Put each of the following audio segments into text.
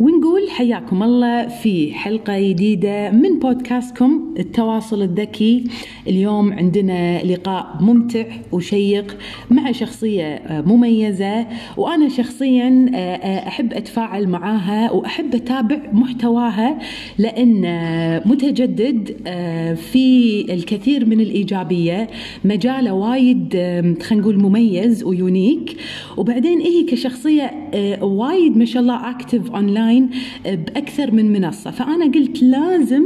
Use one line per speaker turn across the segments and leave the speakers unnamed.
ونقول حياكم الله في حلقة جديدة من بودكاستكم التواصل الذكي. اليوم عندنا لقاء ممتع وشيق مع شخصية مميزة وأنا شخصيا أحب أتفاعل معاها وأحب أتابع محتواها لأن متجدد في الكثير من الإيجابية. مجاله وايد خلينا نقول مميز ويونيك. وبعدين هي كشخصية وايد ما شاء الله active online بأكثر من منصة. فأنا قلت لازم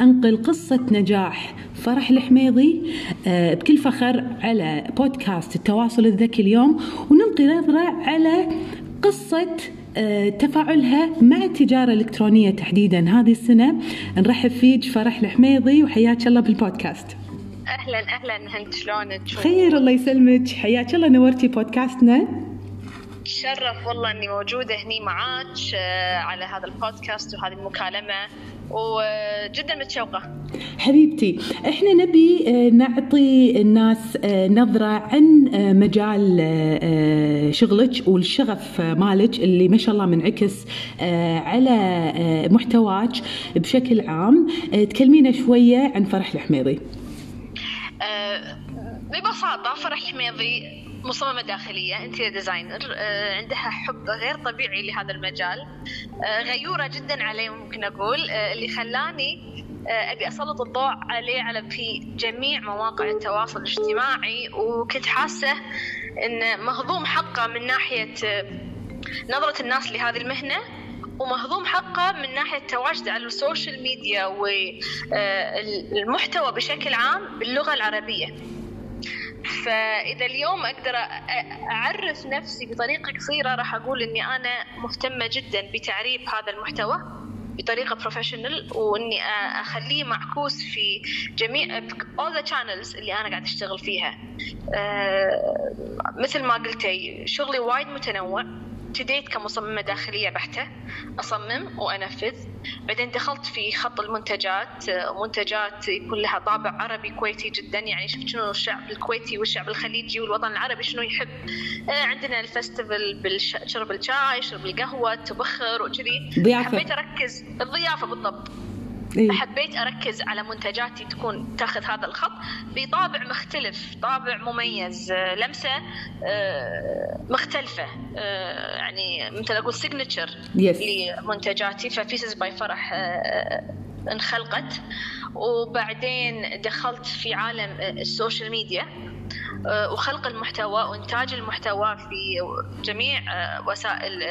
أنقل قصة نجاح فرح الحميضي بكل فخر على بودكاست التواصل الذكي اليوم ونلقي نظرة على قصة تفاعلها مع التجارة الإلكترونية تحديدا هذه السنة. نرحب فيك فرح الحميضي وحياك الله بالبودكاست.
أهلا أهلا هند شلونك؟
خير الله يسلمك. حياك الله نورتي بودكاستنا.
تشرف والله إني موجودة هني معاك على هذا البودكاست وهذه المكالمة وجدا متشوقة.
حبيبتي إحنا نبي نعطي الناس نظرة عن مجال شغلك والشغف مالك اللي ما شاء الله منعكس على محتواك بشكل عام. تكلمينا شوية عن فرح الحميضي.
ببساطة فرح الحميضي مصممة داخلية interior designer عندها حب غير طبيعي لهذا المجال. غيورة جدا عليه ممكن أقول اللي خلاني أبي أسلط الضوء عليه على في جميع مواقع التواصل الاجتماعي وكنت حاسة أن مهضوم حقه من ناحية نظرة الناس لهذه المهنة ومهضوم حقه من ناحية تواجده على السوشيال ميديا والمحتوى بشكل عام باللغة العربية. فإذا اليوم أقدر أعرف نفسي بطريقة قصيرة راح أقول إني أنا مهتمة جدا بتعريب هذا المحتوى بطريقة professional وإني أخليه معكوس في جميع all the channels اللي أنا قاعد أشتغل فيها. مثل ما قلتي شغلي وايد متنوع. ابتديت كمصممة داخلية بحتة. أصمم وأنفذ. بعدين دخلت في خط المنتجات. منتجات يكون لها طابع عربي كويتي جدا يعني شفت شنو الشعب الكويتي والشعب الخليجي والوطن العربي شنو يحب. عندنا الفستيفال بالشرب الشاي شرب القهوة تبخر وكذي. حبيت أركز. الضيافة بالضبط. إيه؟ حبيت أركز على منتجاتي تكون تاخذ هذا الخط بطابع مختلف طابع مميز لمسة مختلفة يعني مثل أقول signature
yes.
لمنتجاتي ف Pieces by Farah انخلقت. وبعدين دخلت في عالم السوشيال ميديا وخلق المحتوى وإنتاج المحتوى في جميع وسائل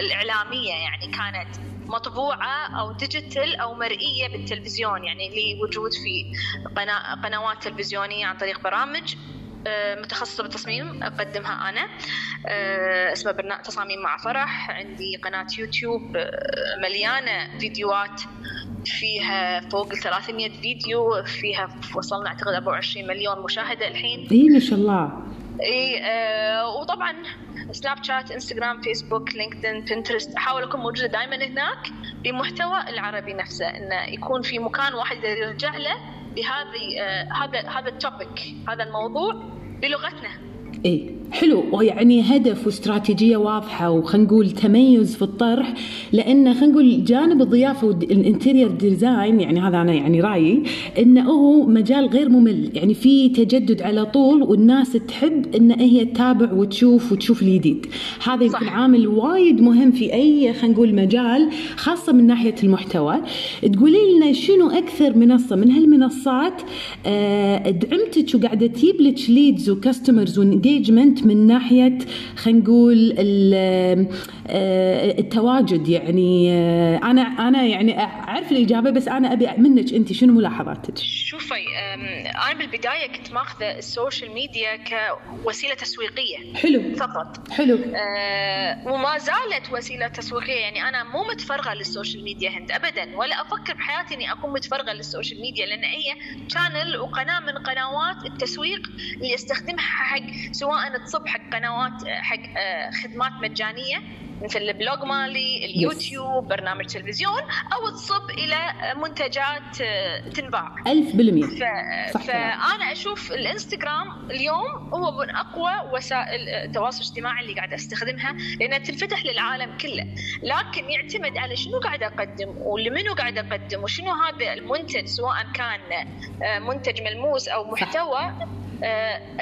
الإعلامية يعني كانت مطبوعة أو digital أو مرئية بالتلفزيون يعني لي وجود في قنوات تلفزيونية عن طريق برامج. متخصصة بالتصميم أقدمها أنا. اسمها برنامج تصاميم مع فرح. عندي قناة يوتيوب مليانة فيديوهات. فيها فوق ال 300 فيديو. فيها وصلنا أعتقد 24 مليون مشاهدة الحين.
اي ما شاء الله.
اي آه وطبعا سناب شات انستغرام فيسبوك لينكدين بنترست احاول اكون موجودة دائما هناك بمحتوى العربي نفسه إنه يكون في مكان واحد يرجع له بهذه آه هذا هذا ال topic هذا الموضوع بلغتنا.
اي حلو. ويعني هدف واستراتيجية واضحة وخلينا نقول تميز في الطرح لأن خلينا نقول جانب الضيافة وال interior design يعني هذا أنا يعني رأيي إنه هو مجال غير ممل. يعني في تجدد على طول والناس تحب إن هي تتابع وتشوف وتشوف الجديد هذا يمكن عامل وايد مهم في أي خلينا نقول مجال خاصة من ناحية المحتوى. تقولي لنا شنو أكثر منصة من هالمنصات آه دعمتك وقاعدة تجيب لك leads و customers و engagement من ناحية خلينا نقول التواجد. يعني أنا أنا يعني أعرف الإجابة بس أنا أبي منك أنت شنو ملاحظاتك؟
شوفي أنا بالبداية كنت ماخذة السوشيال ميديا كوسيلة تسويقية
حلو.
فقط.
حلو.
أه وما زالت وسيلة تسويقية. يعني أنا مو متفرغة للسوشيال ميديا هند ابدا ولا أفكر بحياتي إني أكون متفرغة للسوشيال ميديا لأن هي channel وقناة من قنوات التسويق اللي استخدمها حق سواء تصب حق قنوات حق آه، خدمات مجانية مثل ال blog مالي اليوتيوب برنامج تلفزيون أو تصب إلى منتجات آه، تنباع.
ألف بالمية.
ف...
صح.
فأنا أشوف الإنستغرام اليوم هو من أقوى وسائل التواصل الاجتماعي اللي قاعدة أستخدمها لأنها تنفتح للعالم كله. لكن يعتمد على شنو قاعد أقدم ولمنو قاعد أقدم وشنو هذا المنتج سواء كان آه، منتج ملموس أو محتوى آه،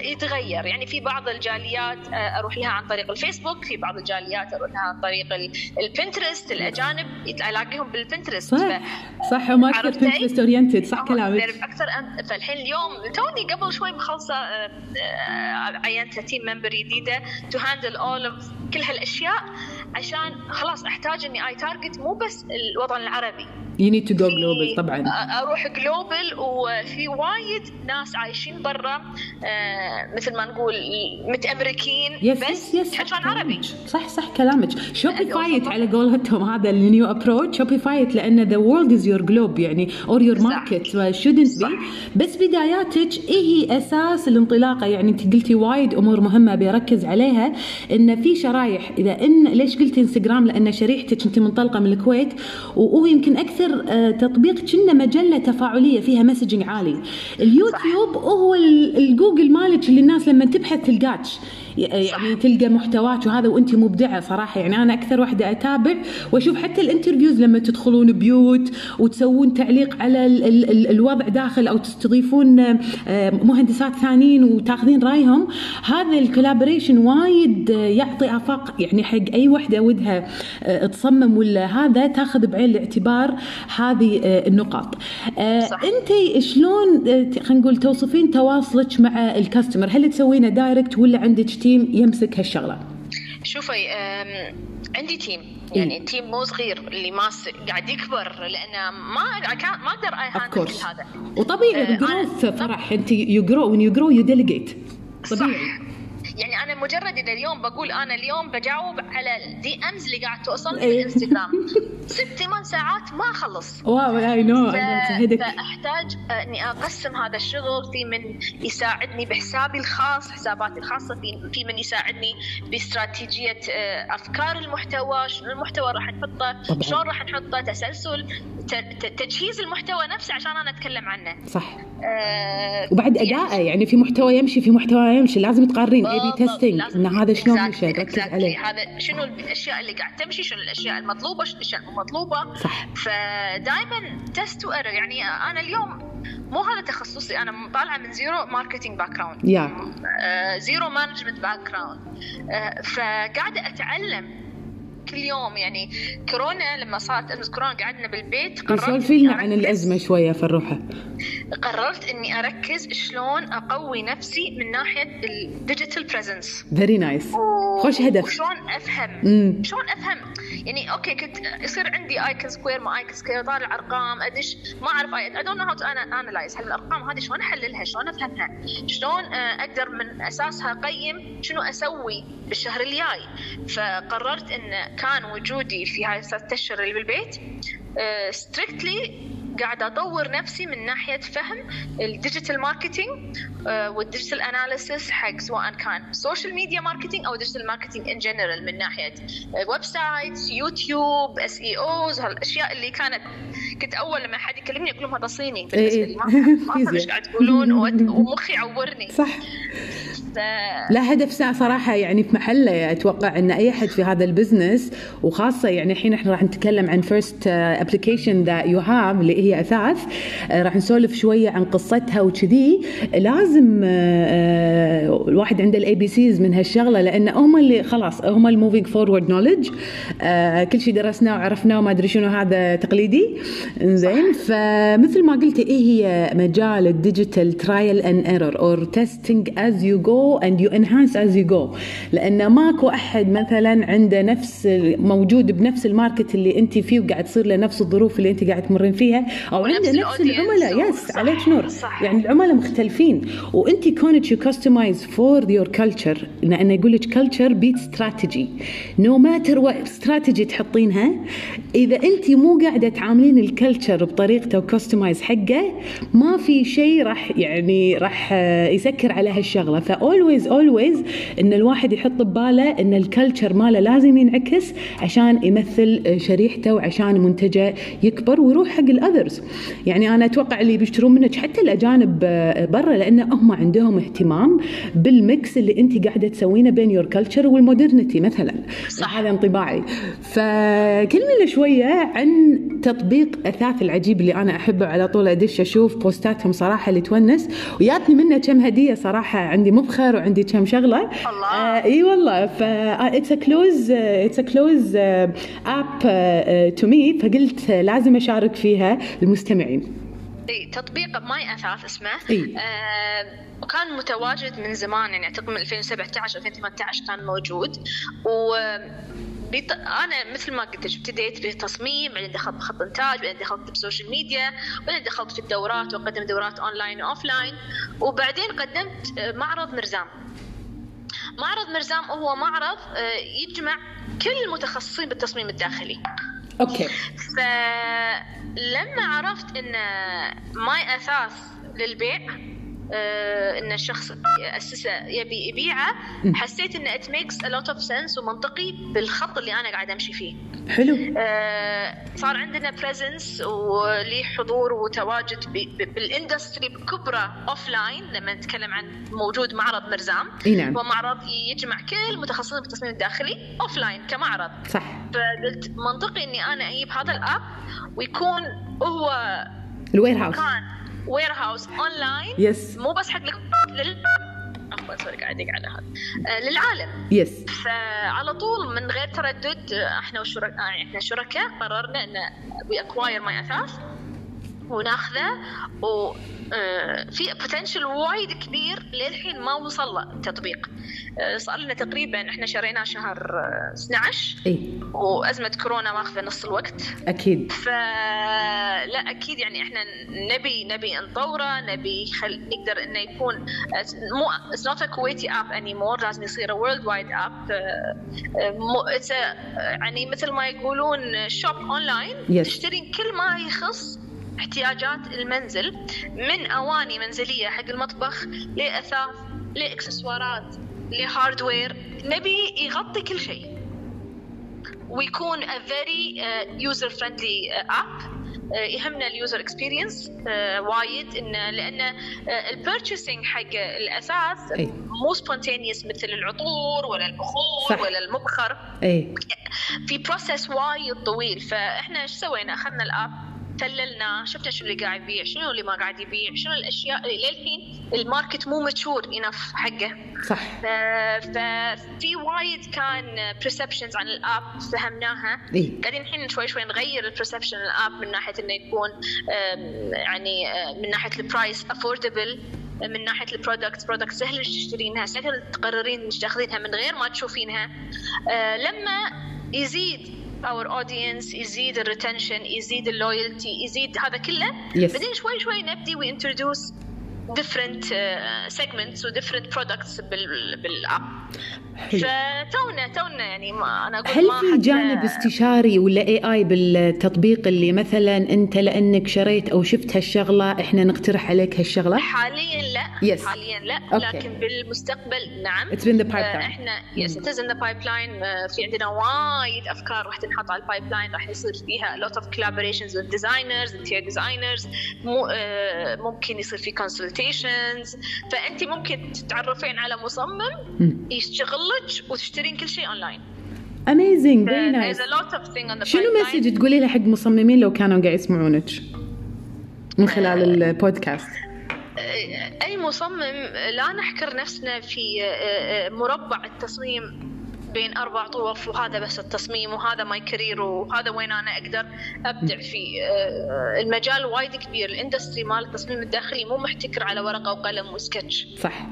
يتغير. يعني في بعض الجاليات آه، أروح لها عن طريق الفيسبوك في بعض الجاليات أروح لها عن طريق ال- البنترست الأجانب ألاقيهم بالبنترست.
صح. صح هم أكثر
عرفتي؟
Pinterest oriented صح كلامك.
أكثر فالحين اليوم توني قبل شوي مخلصة آه، آه، عينت team member جديدة to handle all كل هالأشياء. عشان خلاص أحتاج إني I target مو بس الوطن العربي.
Need to go
في-
global طبعا.
أروح جلوبل وفي وايد ناس عايشين برا آه، مثل ما نقول متامريكين
يس
بس
يس يس
يتحدثون عربي.
صح صح كلامك. شوبيفايت
أيوة.
على قولتهم هذا النيو ابروتش شوبيفايت لأن ذا وورلد از يور جلوب يعني اور يور. ماركت شودنت. بي بس بداياتك إيه هي أساس الانطلاقة؟ يعني أنت قلتي وايد أمور مهمة بركز عليها. إن في شرايح. إذا إن ليش قلتي انستغرام لأن شريحتك أنت منطلقة من الكويت وهو يمكن أكثر آه، تطبيق كنا مجلة تفاعلية فيها messaging عالي. اليوتيوب هو ال- الجوجل مالك اللي الناس لما تبحث تلقاكش يعني تلقى محتواك وهذا وانت مبدعة صراحة. يعني أنا أكثر واحدة أتابع وأشوف حتى ال interviews لما تدخلون بيوت وتسوون تعليق على ال ال ال الوضع داخل أو تستضيفون آه، مهندسات ثانيين وتاخذين رأيهم هذا ال collaboration وايد يعطي آفاق يعني حق أي وحده ودها آه، تصمم ولا هذا تاخذ بعين الاعتبار هذه آه، النقاط.
صح.
أنت شلون خلينا نقول توصفين تواصلك مع ال customer؟ هل تسوينه direct ولا عندك team يمسك هالشغلة.
شوفي عندي team. يعني team مو صغير اللي ماسك قاعد يكبر لأن ما ما
أقدر
I
handle
كل هذا.
وطبيعي
ال
growth
أنا-
فرح. أنت you grow when you grow you delegate طبيعي.
صح يعني أنا مجرد اذا اليوم بقول أنا اليوم بجاوب على ال DMs اللي قاعد توصلني
إيه.
بالانستغرام ست ثمان ساعات ما اخلص
wow
I
know
فأحتاج إني أقسم هذا الشغل في من يساعدني بحسابي الخاص حساباتي الخاصة في في من يساعدني باستراتيجية آه، أفكار المحتوى شنو المحتوى راح نحطه. شلون راح نحطه تسلسل تجهيز المحتوى نفسه عشان أنا أتكلم عنه.
صح.
آه،
وبعد
يعني
ادائه يعني في محتوى يمشي في محتوى يمشي لازم تقارنين. اي بي
بالضبط، لازم-
إن هذا شلون
exactly-
مشى ركز. عليه.
هذا شنو الأشياء اللي قاعد تمشي شنو الأشياء المطلوبة شنو الأشياء المو مطلوبة.
صح.
فدائما test و error يعني أنا اليوم مو هذا تخصصي. أنا طالعة من zero
marketing
background zero management background فقاعدة أتعلم كل يوم. يعني كورونا لما صارت ازمه كورونا قعدنا بالبيت قررت
لنا عن الأزمة شوية فروحه
قررت إني أركز شلون أقوي نفسي من ناحية ال digital
presence very nice خوش هدف.
وشلون
أفهم.
شلون أفهم؟ يعني okay كنت يصير عندي Iconosquare ما Iconosquare طالع أرقام ادش ما أعرف I don't know how to analyze هالارقام هذه شلون أحللها شلون أفهمها شلون آه، أقدر من أساسها أقيم شنو أسوي بالشهر الجاي. فقررت إن كان وجودي في هاي الثلاث أشهر اللي بالبيت strictly قاعدة أطور نفسي من ناحية فهم ال digital marketing وال digital analysis حق سواء كان social media marketing أو digital marketing in general من ناحية websites يوتيوب SEOs هالأشياء اللي كانت كنت أول لما حد يكلمني أقول لهم هذا صيني بالنسبة
إيه.
لي ما أفهم-. إيش قاعد تقولون ومخي يعورني
صح. لا هدف صراحة يعني في محله أتوقع أن أي أحد في هذا ال business وخاصة يعني الحين إحنا راح نتكلم عن first application that you have اللي هي أثاث آه، راح نسولف شوية عن قصتها وكذي. لازم آه، آه، الواحد عنده ال ABCs من هالشغلة لأن هم اللي خلاص هم ال moving forward knowledge كل شيء درسناه وعرفناه وما أدري شنو هذا تقليدي. زين فمثل ما قلتي إيه هي مجال ال digital trial and error or testing as you go and you enhance as you go لأن ماكو أحد مثلا عنده نفس موجود بنفس ال market اللي أنت فيه وقاعد تصير له نفس الظروف اللي أنت قاعد تمرين فيها أو
ونفس
عنده نفس العملاء.
yes
عليك نور.
صح.
يعني العملاء مختلفين. وأنت كونك you customize for your culture لأنه يقول لك culture beat strategy no matter what strategy تحطينها إذا أنت مو قاعدة تعاملين ال culture بطريقته و customize حقه ما في شيء راح يعني راح يسكر على هالشغلة. فأول always always إن الواحد يحط بباله إن ال culture ماله لازم ينعكس عشان يمثل شريحته وعشان منتجه يكبر ويروح حق ال others. يعني أنا أتوقع اللي بيشترون منك حتى الأجانب برا لأن هم عندهم اهتمام بال mix اللي أنت قاعدة تسوينه بين your culture وال modernity مثلا. صح. هذا انطباعي. فكلمنا شوية عن تطبيق أثاث العجيب اللي أنا أحبه على طول أدش أشوف بوستاتهم صراحة اللي تونس. وياتني منه كم هدية صراحة عندي مبخر وعندي كم شغلة.
الله.
آه إي والله. ف it's close it's close up to me فقلت لازم أشارك فيها المستمعين
إي تطبيق ماي أثاث اسمه.
إيه.
آه وكان متواجد من زمان يعني أعتقد من 2017 2018 كان موجود. و بيط... أنا مثل ما قلت لك ابتديت بتصميم بعدين دخلت بخط إنتاج بعدين دخلت بال social media بعدين دخلت في الدورات واقدم دورات online و offline وبعدين قدمت معرض مرزام. معرض مرزام هو معرض يجمع كل المتخصصين بالتصميم الداخلي.
okay.
فلما عرفت إن ماي اثاث للبيع آه إن الشخص ياسسه يبي يبيعه. حسيت إن it makes a lot of sense ومنطقي بالخط اللي أنا قاعدة أمشي فيه.
حلو.
آه صار عندنا presence ولي حضور وتواجد بال industry بكبره offline لما نتكلم عن موجود معرض مرزام.
إي نعم.
هو معرض يجمع كل المتخصصين بالتصميم الداخلي offline كمعرض.
صح.
فقلت منطقي إني أنا أجيب هذا ال app ويكون هو
ال warehouse
كان warehouse online
yes
مو بس حق لل عفوا sorry قاعد على هذا. آه للعالم.
yes
فعلى طول من غير تردد إحنا والشركاء إحنا شركاء قررنا إن we acquire ماي اثاث وناخذه و في potential وايد كبير للحين ما وصل له التطبيق صار لنا تقريبا إحنا شريناه شهر 12
إي.
وأزمة كورونا ماخذة نص الوقت.
أكيد.
فلا أكيد يعني إحنا نبي نبي نطوره نبي خل... نقدر إنه يكون مو it's not a كويتي app anymore لازم يصير worldwide app يعني مثل ما يقولون shop online
Yes.
تشترين كل ما يخص احتياجات المنزل من أواني منزلية حق المطبخ لأثاث لإكسسوارات ل hardware. نبي يغطي كل شيء. ويكون a very uh, user friendly uh, app. Uh, يهمنا ال user experience وايد. انه لأن ال purchasing حق الأثاث
أي.
مو spontaneous مثل العطور ولا البخور
صح.
ولا المبخر.
إي.
في process وايد طويل. فإحنا إيش سوينا؟ أخذنا ال app حللنا. شفنا شنو اللي قاعد يبيع؟ شنو اللي ما قاعد يبيع؟ شنو الأشياء؟ اللي للحين ال market مو mature enough حقه.
صح.
ففي وايد كان perceptions عن ال app
فهمناها
قاعدين الحين شوي شوي نغير ال perception ال app من ناحية إنه يكون يعني من ناحية ال price affordable من ناحية ال product product سهل تشترينها سهل تقررين تاخذينها من غير ما تشوفينها. أه، لما يزيد our audience يزيد ال retention يزيد ال loyalty يزيد هذا كله؟
Yes.
بعدين شوي شوي نبدي we introduce different uh, segments و different products بال بال app
حلو
فتونا تونا يعني ما أنا أقول
هل
ما
في جانب استشاري ولا اي اي بالتطبيق اللي مثلا أنت لأنك شريت أو شفت هالشغلة إحنا نقترح عليك هالشغلة؟
حاليا لا
Yes.
حاليا لا
أوكي.
لكن بالمستقبل نعم
It's been the pipeline.
آه، إحنا yes in the pipeline في عندنا وايد أفكار راح تنحط على ال pipeline راح يصير فيها lot of collaborations with designers interior designers مو آه، ممكن يصير في consultations فانت ممكن تتعرفين على مصمم
مم.
يشتغل لك وتشترين كل شيء online amazing very nice
شنو. message تقولي له حق مصممين لو كانوا قاعد يسمعونك من خلال البودكاست؟
أي مصمم لا نحكر نفسنا في مربع التصميم بين أربع طوف وهذا بس التصميم وهذا my career وهذا وين أنا أقدر أبدع فيه. المجال وايد كبير. ال industry مال التصميم الداخلي مو محتكر على ورقة وقلم وسكتش.
صح.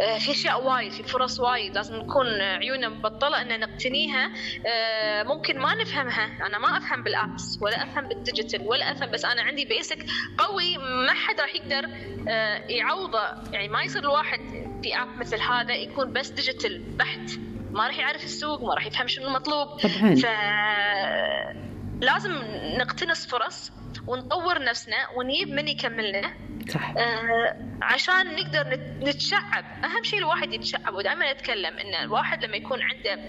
آه، في أشياء وايد في فرص وايد. لازم نكون عيوننا مبطلة ان نقتنيها. آه، ممكن ما نفهمها. أنا ما أفهم بال apps ولا أفهم بال digital ولا أفهم بس أنا عندي basic قوي. ما حد راح يقدر آه، يعوضه. يعني ما يصير الواحد في app مثل هذا يكون بس digital بحت. ما راح يعرف السوق ما راح يفهم شنو المطلوب
طبعاً.
ف لازم نقتنص فرص ونطور نفسنا ونجيب من يكملنا.
صح.
آه عشان نقدر نت- نتشعب. أهم شيء الواحد يتشعب. ودائما أتكلم إن الواحد لما يكون عنده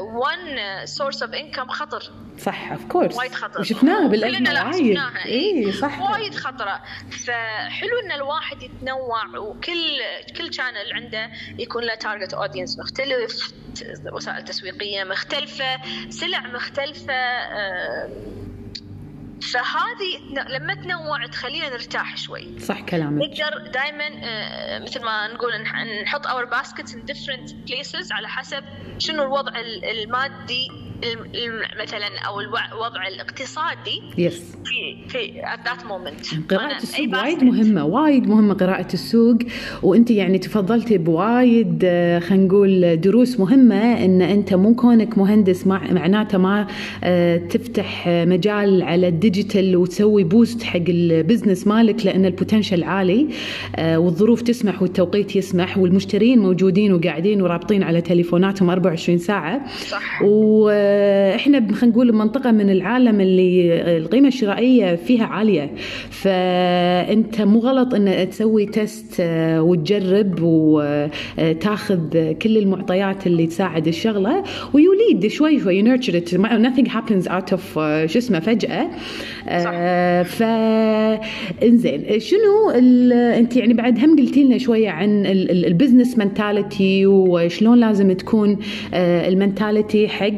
one source of income خطر.
صح of course
وايد خطر.
وشفناها
بالأزمة
وايد. إي صح.
وايد خطرة. فحلو إن الواحد يتنوع وكل كل channel عنده يكون له target audience مختلف وسائل تسويقية مختلفة سلع مختلفة آه، فهذه لما تنوع تخلينا نرتاح شوي.
صح كلامك.
نقدر دائما مثل ما نقول نح- نحط our baskets in different places على حسب شنو الوضع ال- المادي الم- الم- مثلا أو الوضع الاقتصادي.
yes
في في at that moment.
قراءة السوق وايد مهمة وايد مهمة قراءة السوق. وأنت يعني تفضلتي بوايد آه، خلينا نقول دروس مهمة إن أنت مو كونك مهندس مع معناته ما آه، تفتح آه، مجال على ال digital وتسوي boost حق ال business مالك لأن ال potential عالي. والظروف تسمح والتوقيت يسمح والمشترين موجودين وقاعدين ورابطين على تليفوناتهم 24 ساعة.
صح.
وإحنا خلينا نقول منطقه من العالم اللي القيمة الشرائيه فيها عالية. فأنت مو غلط إن تسوي test آه، وتجرب وتاخذ كل المعطيات اللي تساعد الشغلة. و you'll lead شوي شوي nurture nothing happens out of آه، شو اسمه فجأة. آه، ف إنزين شنو ال- أنت يعني بعد هم قلتي لنا شوية عن ال business mentality وشلون لازم تكون ال mentality حق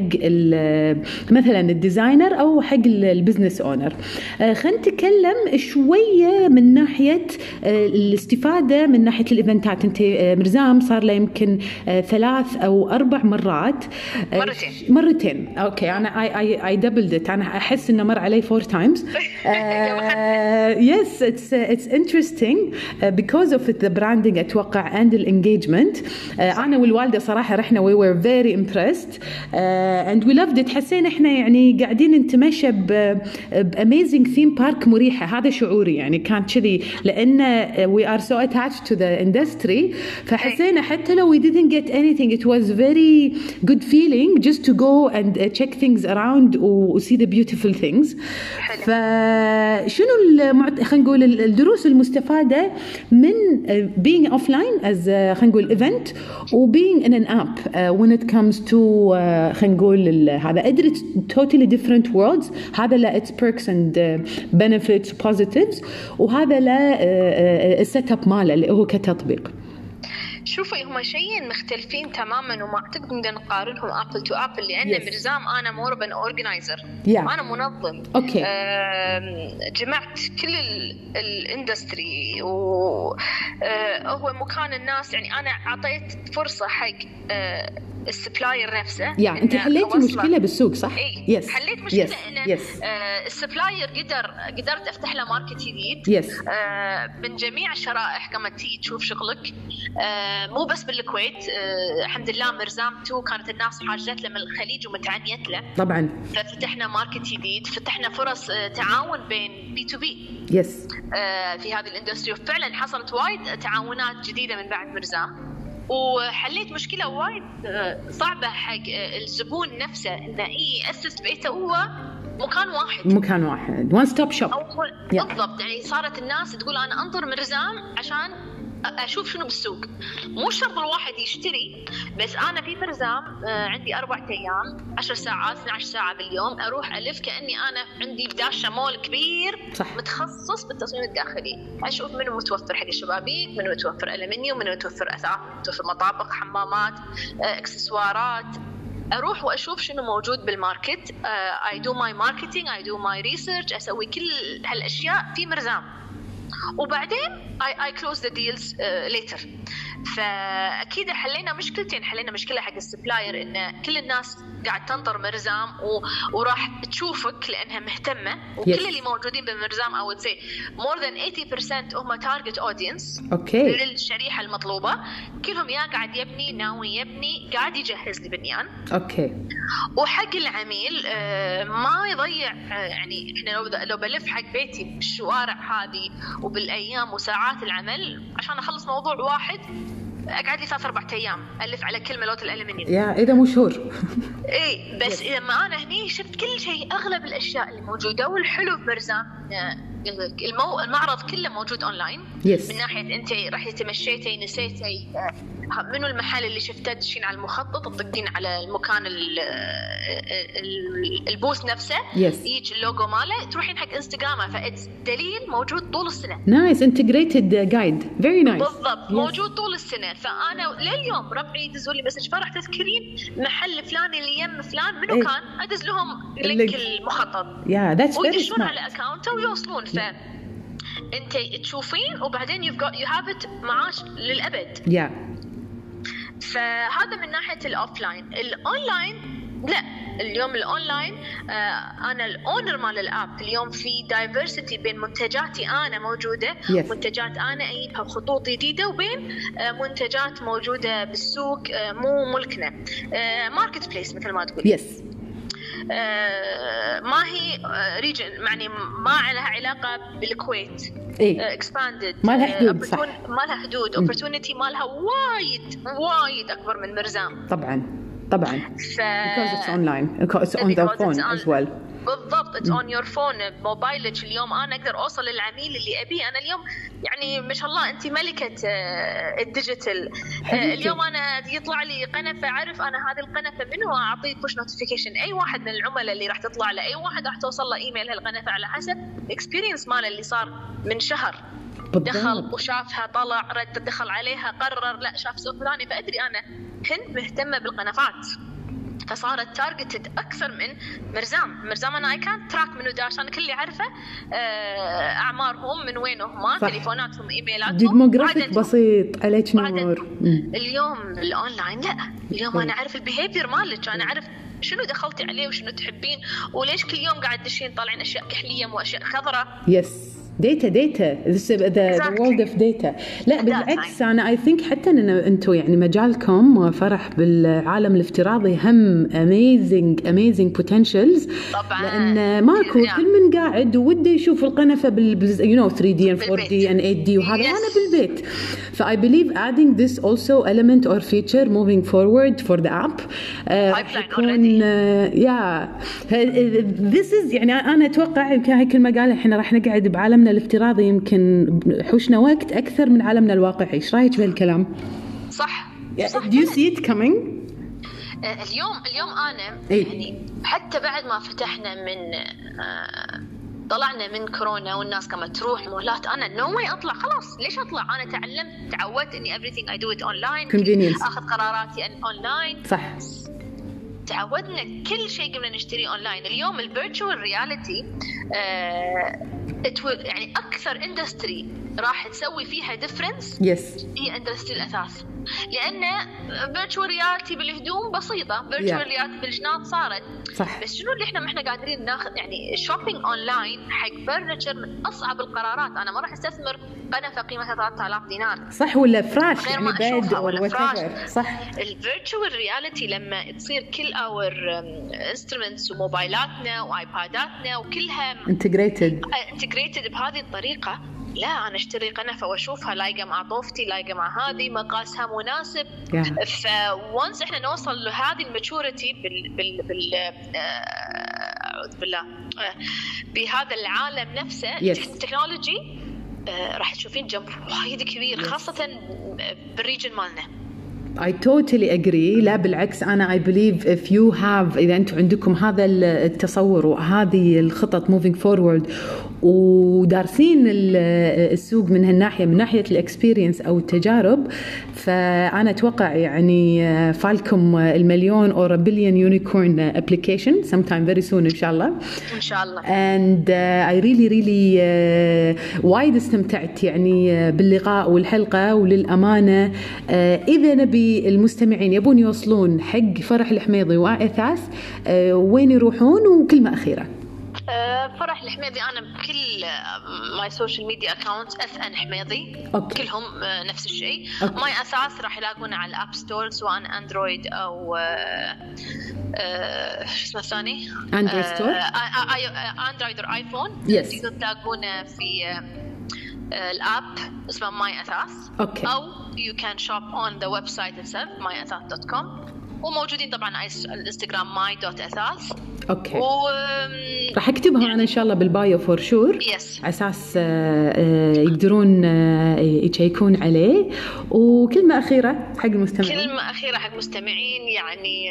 مثلا ال designer أو حق ال business owner خلينا نتكلم شوية من ناحية آه، الاستفادة من ناحية ال event ات. أنت آه، مرزام صار له يمكن آه، ثلاث أو أربع مرات. آه،
مرتين.
مرتين. أوكي أنا اي اي اي doubled أنا أحس إنه مر علي four times yes it's it's interesting because of the branding أتوقع and ال engagement أنا والوالدة صراحة رحنا we were very impressed and we loved it حسينا إحنا يعني قاعدين نتمشى ب amazing theme park مريحه هذا شعوري يعني كان كذي لأن we are so attached to the industry فحسينا حتى لو we didn't get anything it was very good feeling just to go and uh, check things around و see the beautiful things
حلو.
فشنو المعت... خلينا نقول ال- الدروس المستفادة من uh, being offline as uh, خلينا نقول event و being in an app uh, when it comes to uh, خلينا نقول هذا it's totally different worlds هذا له its perks and benefits positives وهذا له uh, uh, ال setup ماله اللي هو كتطبيق
شوفي هم شيئين مختلفين تماما وما أعتقد نقدر نقارنهم apple to apple لأن
Yes.
مرزام أنا more of an organizer
Yeah.
أنا منظم
Okay.
آم، جمعت كل ال industry وهو مكان الناس يعني أنا أعطيت فرصة حق آه، ال supplier
نفسه yeah
أنت
حليتي. مشكلة بالسوق صح؟
اي
yes
حليت مشكلة
yes
انه
yes
آه، ال supplier قدر قدرت أفتح له market جديد.
yes
آه، من جميع الشرائح قامت تيجي تشوف شغلك. آه، مو بس بالكويت. آه، الحمد لله مرزام 2 كانت الناس حاجت له من الخليج ومتعنيت له.
طبعا.
ففتحنا market جديد فتحنا فرص آه، تعاون بين B to B
yes
في هذه ال industry وفعلا حصلت وايد تعاونات جديدة من بعد مرزام وحليت مشكلة وايد آه، صعبة حق آه، الزبون نفسه إنه ياسس بيته هو مكان واحد.
مكان واحد. one
stop
shop.
بالضبط. يعني صارت الناس تقول أنا انطر مرزام عشان أ- أشوف شنو بالسوق. مو شرط الواحد يشتري بس أنا في مرزام آه، عندي أربع أيام 10 ساعات 12 ساعة باليوم أروح ألف كأني أنا عندي داشة مول كبير
صح.
متخصص بالتصميم الداخلي. أشوف منو متوفر حق الشبابيك منو متوفر ألمنيوم منو متوفر اثاث متوفر مطابخ حمامات آه، إكسسوارات. أروح وأشوف شنو موجود بال market. I do my marketing I do my research أسوي كل هالأشياء في مرزام وبعدين I I close the deals later فأكيد حلينا مشكلتين. حلينا مشكلة حق ال supplier إن كل الناس قاعد تنطر مرزام و... وراح تشوفك لأنها مهتمة. وكل
Yes.
اللي موجودين بمرزام أو say more than 80% هم target audience
okay
للشريحة المطلوبة. كلهم يا قاعد يبني ناوي يبني قاعد يجهز لبنيان.
okay
وحق العميل آه، ما يضيع آه، يعني إحنا لو لو بلف حق بيتي بالشوارع هذه وبالأيام وساعات العمل عشان أخلص موضوع واحد أقعد لي ثلاث أربع أيام ألف على كلمة لوت الألمنيوم.
yeah إذا مو شهور.
إي بس لما أنا هني شفت كل شيء أغلب الأشياء اللي موجودة والحلو بمرزام آه، المو... المعرض كله موجود online
Yes.
من ناحية أنت رحتي تمشيتي نسيتي آه، منو المحل اللي شفته تدشين على المخطط؟ تطقين على المكان ال... ال... ال booth نفسه
Yes.
يجي اللوجو ماله تروحين حق انستغرامه ف it's دليل موجود طول السنة.
nice integrated guide very nice
بالضبط موجود طول السنة. فأنا لليوم ربعي يدزوا لي message فرح تذكرين محل فلاني اللي يم فلان؟ منو
إيه.
كان؟ أدز لهم. link المخطط.
yeah
that's
very
على account ه ويوصلون. ف أنت تشوفين وبعدين you have it معاج للأبد.
yeah
فهذا من ناحية ال offline ال online لا اليوم الاونلاين آه أنا ال owner مال ال app اليوم في diversity بين منتجاتي أنا موجودة
Yes.
منتجات أنا اجيبها بخطوط جديدة وبين آه منتجات موجودة بالسوق آه مو ملكنا. آه marketplace مثل ما تقول
yes
آه ما هي region يعني ما لها علاقة بالكويت. expanded
ما لها حدود، صح.
ما لها حدود. opportunity مالها وايد وايد أكبر من مرزام
طبعا. طبعا.
ف
because it's online. Because it's on the
Because it's
phone
on-
as well.
بالضبط. it's on your phone بموبايلك اليوم. أنا أقدر أوصل للعميل اللي أبيه. أنا اليوم يعني ما شاء الله انت ملكة آه، ال digital.
آه،.
اليوم أنا يطلع لي قنفة. أعرف أنا هذه القنفة منو؟ أعطيه push notification أي واحد من العملاء اللي راح تطلع له أي واحد راح توصل له إيميل هالقنفة. على حسب ال experience ماله اللي صار من شهر. دخل وشافها طلع رد دخل عليها قرر لا شاف سوق فلاني فأدري أنا هند مهتمة بالقنفات فصارت targeted أكثر من مرزام مرزام أنا I can track منو داش أنا كل اللي أعرفه آه، أعمارهم من وين هم. تليفوناتهم
إيميلاتهم
demographic.
بسيط عليك. نور.
اليوم الأونلاين لا اليوم
طيب.
أنا أعرف ال behavior مالك أنا أعرف شنو دخلتي عليه وشنو تحبين وليش كل يوم قاعد تدشين طالعين أشياء كحلية واشياء خضراء
yes data data
the.
world of data لا بالعكس. أنا I think حتى إن أنتم يعني مجالكم فرح بالعالم الافتراضي هم amazing amazing potentials
طبعاً.
لأن ماكو
Yeah.
كل من قاعد وده يشوف القنفة بال you know 3 D and 4
بالبيت.
D and 8 D وهذا
Yes.
وأنا بالبيت ف I believe adding this also element or feature moving forward for the app راح
Pipeline
يكون
already.
yeah this is يعني أنا أتوقع يمكن هاي كل ما قال إحنا راح نقعد بعالمنا الافتراضي يمكن حوشنا وقت أكثر من عالمنا الواقعي. إيش رأيك بهالكلام
صح. صح.
do you see it coming?
آه، اليوم اليوم أنا
إيه.
يعني حتى بعد ما فتحنا من آه، طلعنا من كورونا والناس قامت تروح مولات أنا no way أطلع. خلاص ليش أطلع؟ أنا تعلمت تعودت إني everything I do it online.
Convenience.
آخذ قراراتي اونلاين
صح.
تعودنا كل شيء قبل نشتريه اونلاين اليوم ال virtual reality يعني أكثر industry راح تسوي فيها difference
yes
هي industry الأثاث. لأن virtual reality بالهدوم بسيطة. virtual
Yeah.
reality بالجناط صارت.
صح.
بس شنو اللي إحنا ما إحنا قادرين ناخذ يعني ال shopping online حق furniture من أصعب القرارات. أنا ما راح أستثمر. قنفه قيمتها 3000 دينار.
صح ولا فراش
غير
يعني
ما
بيد
ولا فراش.
صح.
ال virtual reality لما تصير كل our instruments وموبايلاتنا وآيباداتنا وكلها
integrated
integrated بهذه الطريقة لا أنا أشتري قنفه واشوفها لايقة مع طوفتي لايقة مع هذه مقاسها مناسب.
Yeah.
ف once إحنا نوصل لهذه ال maturity بال بال بال آه، أعوذ بالله آه، بهذا العالم نفسه
Yes.
ال technology آه، راح تشوفين jump وايد كبير خاصة بال region مالنا.
I totally agree. لا بالعكس أنا I believe if you have إذا أنتم عندكم هذا التصور وهذه الخطط moving forward ودارسين ال- السوق من هالناحية من ناحية الاكسبيرينس أو التجارب. فأنا أتوقع يعني فالكم المليون or a billion unicorn application sometime very soon إن شاء الله.
إن شاء الله.
I really really uh, وايد استمتعت يعني uh, باللقاء والحلقة وللأمانة. uh, إذا نبي المستمعين يبون يوصلون حق فرح الحميضي وإثاث uh, وين يروحون؟ وكلمة أخيرة
آه، فرح الحميدي أنا بكل ماي سوشيال ميديا اكونت اف ان حميدي
أوكي.
كلهم آه، نفس الشيء
أوكي.
ماي أساس راح يلاقونه على الاب ستور سواء اندرويد أو آه، آه، شو اسمه الثاني آه،؟ آه، آي- آي- اندرويد أو ايفون
Yes.
تقدرون تلاقونه في آه، آه، ال app اسمه My أثاث
okay.
أو you can shop on the website itself myathas.com وموجودين طبعا على الإنستغرام my.athas
okay.
و
راح اكتبها أنا إن شاء الله بال bio for
sure yes
على أساس آه، آه، يقدرون آه، يشيكون عليه. وكلمة أخيرة حق المستمعين.
كلمة أخيرة حق المستمعين يعني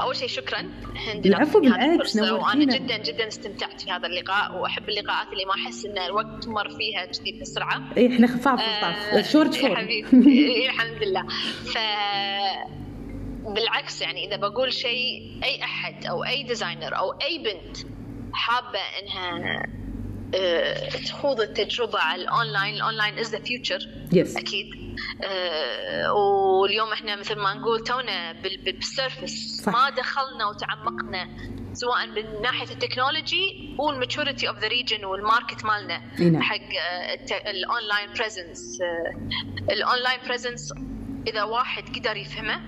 أول شيء شكرا. هند
العفو بالعكس، نورتينا.
جدا جدا استمتعت في هذا اللقاء وأحب اللقاءات اللي ما أحس إن الوقت مر فيها كذي بسرعة.
اي إحنا خفاف خفاف شورت
يا
فورم
حبيبي. إيه، الحمد لله. ف بالعكس يعني إذا بقول شيء أي أحد أو أي designer أو أي بنت حابة إنها آه، تخوض التجربة على ال online ال online is
the
future أكيد آه، واليوم إحنا مثل ما نقول تونا بال- بال- بال
surface.
ما دخلنا وتعمقنا سواء من ناحية ال technology وال maturity of the region وال market مالنا
إي نعم.
حق ال online presence ال online presence إذا واحد قدر يفهمه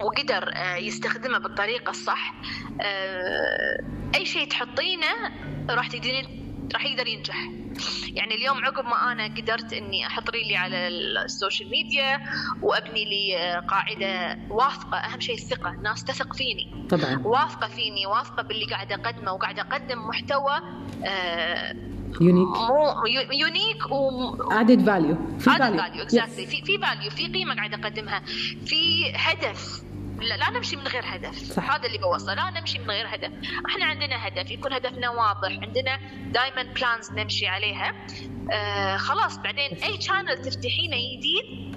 وقدر آه، يستخدمه بالطريقة الصح. آه، أي شيء تحطينه راح تقدرين راح يقدر ينجح. يعني اليوم عقب ما أنا قدرت إني أحط ريلي على ال social media وأبني لي آه، قاعدة واثقة. أهم شيء الثقة الناس تثق فيني.
طبعا.
واثقة فيني واثقة باللي قاعد أقدمه وقاعد أقدم محتوى آه،
unique
مو u- unique و
added value في. value
exactly في في value في قيمة قاعد أقدمها. في هدف. لا, لا نمشي من غير هدف.
صح.
هذا اللي بوصله. لا نمشي من غير هدف. إحنا عندنا هدف. يكون هدفنا واضح. عندنا دائما plans نمشي عليها. آه خلاص. بعدين أي channel تفتحينه جديد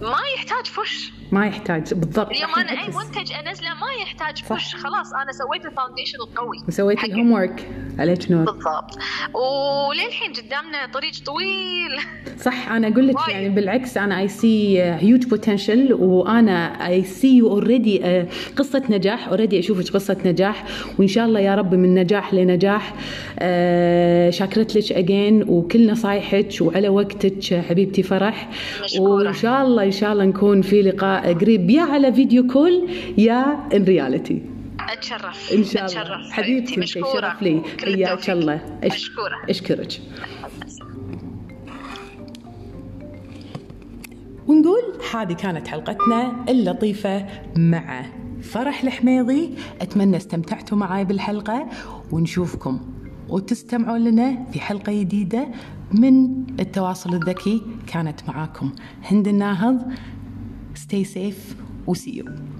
ما يحتاج push.
ما يحتاج بالضبط.
اليوم أنا
أي.
منتج أنزله ما يحتاج
صح.
push. خلاص أنا سويت ال foundation القوي.
وسويت. ال homework عليك نور
بالضبط. وللحين قدامنا طريق طويل.
صح أنا أقول لك. يعني بالعكس أنا I see huge potential وأنا I see you already قصة نجاح. already أشوفك قصة نجاح. وإن شاء الله يا رب من نجاح لنجاح. آه، شاكرة لك again وكل نصايحك وعلى وقتك حبيبتي فرح.
مشكورة.
وإن شاء الله إن شاء الله نكون في لقاء قريب. يا على video call يا ان رياليتي
أتشرف.
إن شاء الله.
أتشرف.
حبيبتي
مشكورة.
شرف لي حياك. الله.
مشكورة.
أشكرك. ونقول هذه كانت حلقتنا اللطيفة مع فرح الحميضي. أتمنى استمتعتوا معاي بالحلقة. ونشوفكم. وتستمعوا لنا في حلقة جديدة. من التواصل الذكي كانت معاكم. هند الناهض stay safe. وسيو see you.